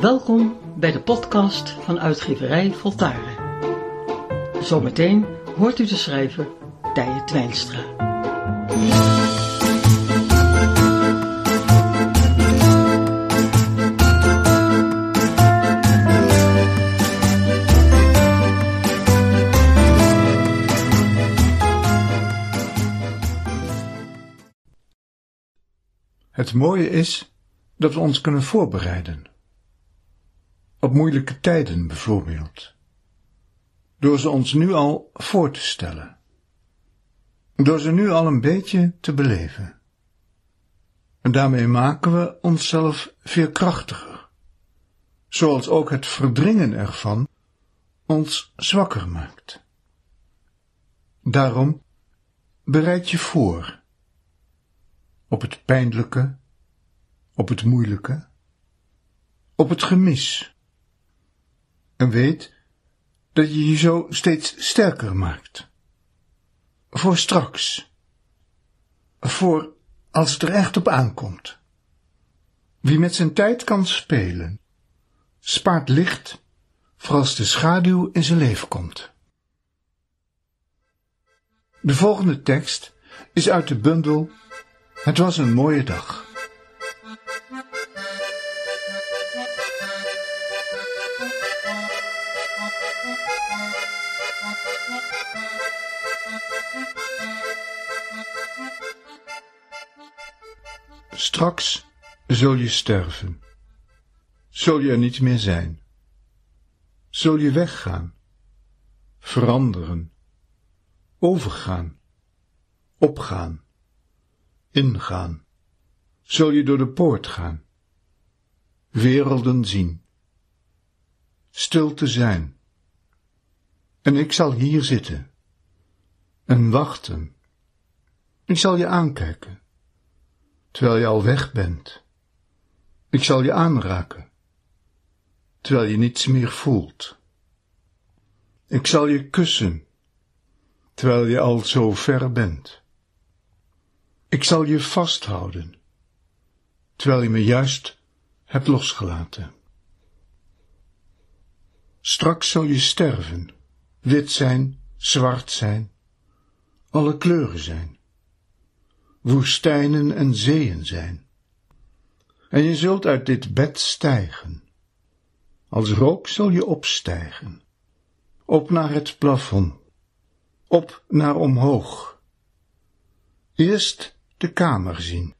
Welkom bij de podcast van uitgeverij Voltaren. Zometeen hoort u de schrijver Tije Twijnstra. Het mooie is dat we ons kunnen voorbereiden. Op moeilijke tijden bijvoorbeeld. Door ze ons nu al voor te stellen. Door ze nu al een beetje te beleven. En daarmee maken we onszelf veerkrachtiger. Zoals ook het verdringen ervan ons zwakker maakt. Daarom bereid je voor op het pijnlijke, op het moeilijke, op het gemis. En weet dat je je zo steeds sterker maakt. Voor straks. Voor als het er echt op aankomt. Wie met zijn tijd kan spelen, spaart licht voor als de schaduw in zijn leven komt. De volgende tekst is uit de bundel het was een mooie dag. Straks zul je sterven. Zul je er niet meer zijn. Zul je weggaan, veranderen, overgaan, opgaan. Ingaan, zul je door de poort gaan, werelden zien, stil te zijn. En ik zal hier zitten en wachten. Ik zal je aankijken, terwijl je al weg bent. Ik zal je aanraken, terwijl je niets meer voelt. Ik zal je kussen, terwijl je al zo ver bent. Ik zal je vasthouden, terwijl je me juist hebt losgelaten. Straks zal je sterven, wit zijn, zwart zijn, alle kleuren zijn, woestijnen en zeeën zijn. En je zult uit dit bed stijgen, als rook zal je opstijgen, op naar het plafond, op naar omhoog. Eerst de kamer zien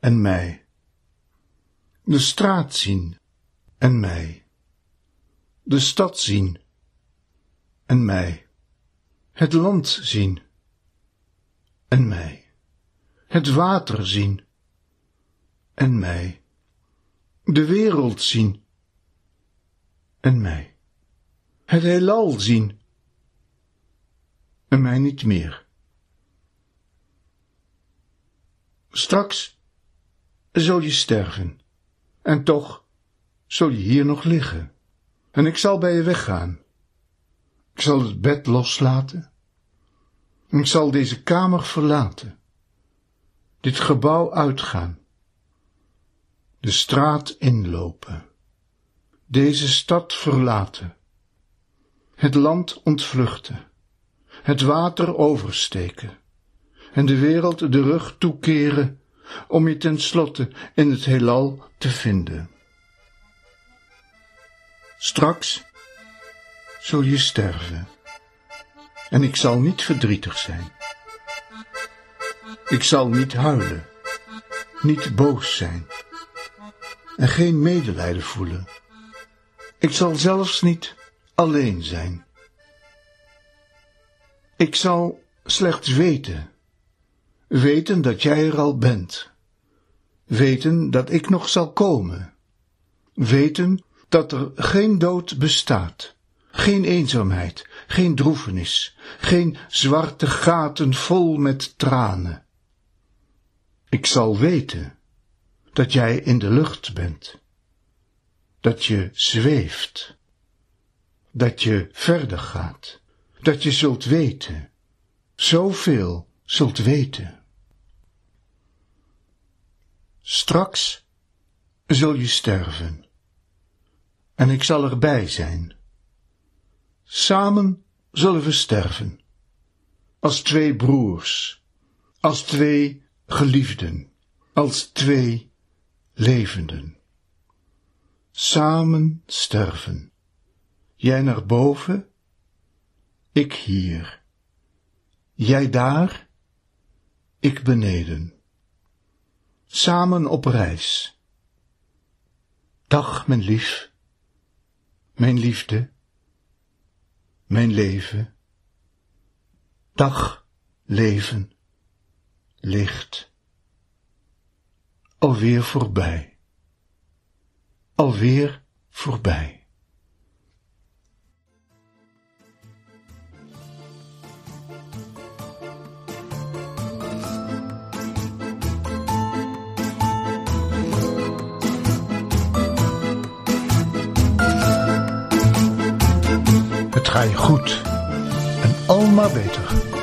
en mij, de straat zien en mij, de stad zien en mij, het land zien en mij, het water zien en mij, de wereld zien en mij, het heelal zien en mij niet meer. Straks zul je sterven, en toch zul je hier nog liggen, en ik zal bij je weggaan. Ik zal het bed loslaten, en ik zal deze kamer verlaten, dit gebouw uitgaan, de straat inlopen, deze stad verlaten, het land ontvluchten, het water oversteken. En de wereld de rug toekeren om je tenslotte in het heelal te vinden. Straks zul je sterven en ik zal niet verdrietig zijn. Ik zal niet huilen, niet boos zijn en geen medelijden voelen. Ik zal zelfs niet alleen zijn. Ik zal slechts weten weten dat jij er al bent, weten dat ik nog zal komen, weten dat er geen dood bestaat, geen eenzaamheid, geen droefenis, geen zwarte gaten vol met tranen. Ik zal weten dat jij in de lucht bent, dat je zweeft, dat je verder gaat, dat je zult weten, zoveel zult weten. Straks zul je sterven, en ik zal erbij zijn. Samen zullen we sterven, als twee broers, als twee geliefden, als twee levenden. Samen sterven, jij naar boven, ik hier, jij daar, ik beneden. Samen op reis. Dag, mijn lief, mijn liefde, mijn leven. Dag, leven, licht. Alweer voorbij. Alweer voorbij. Ga je goed en al maar beter.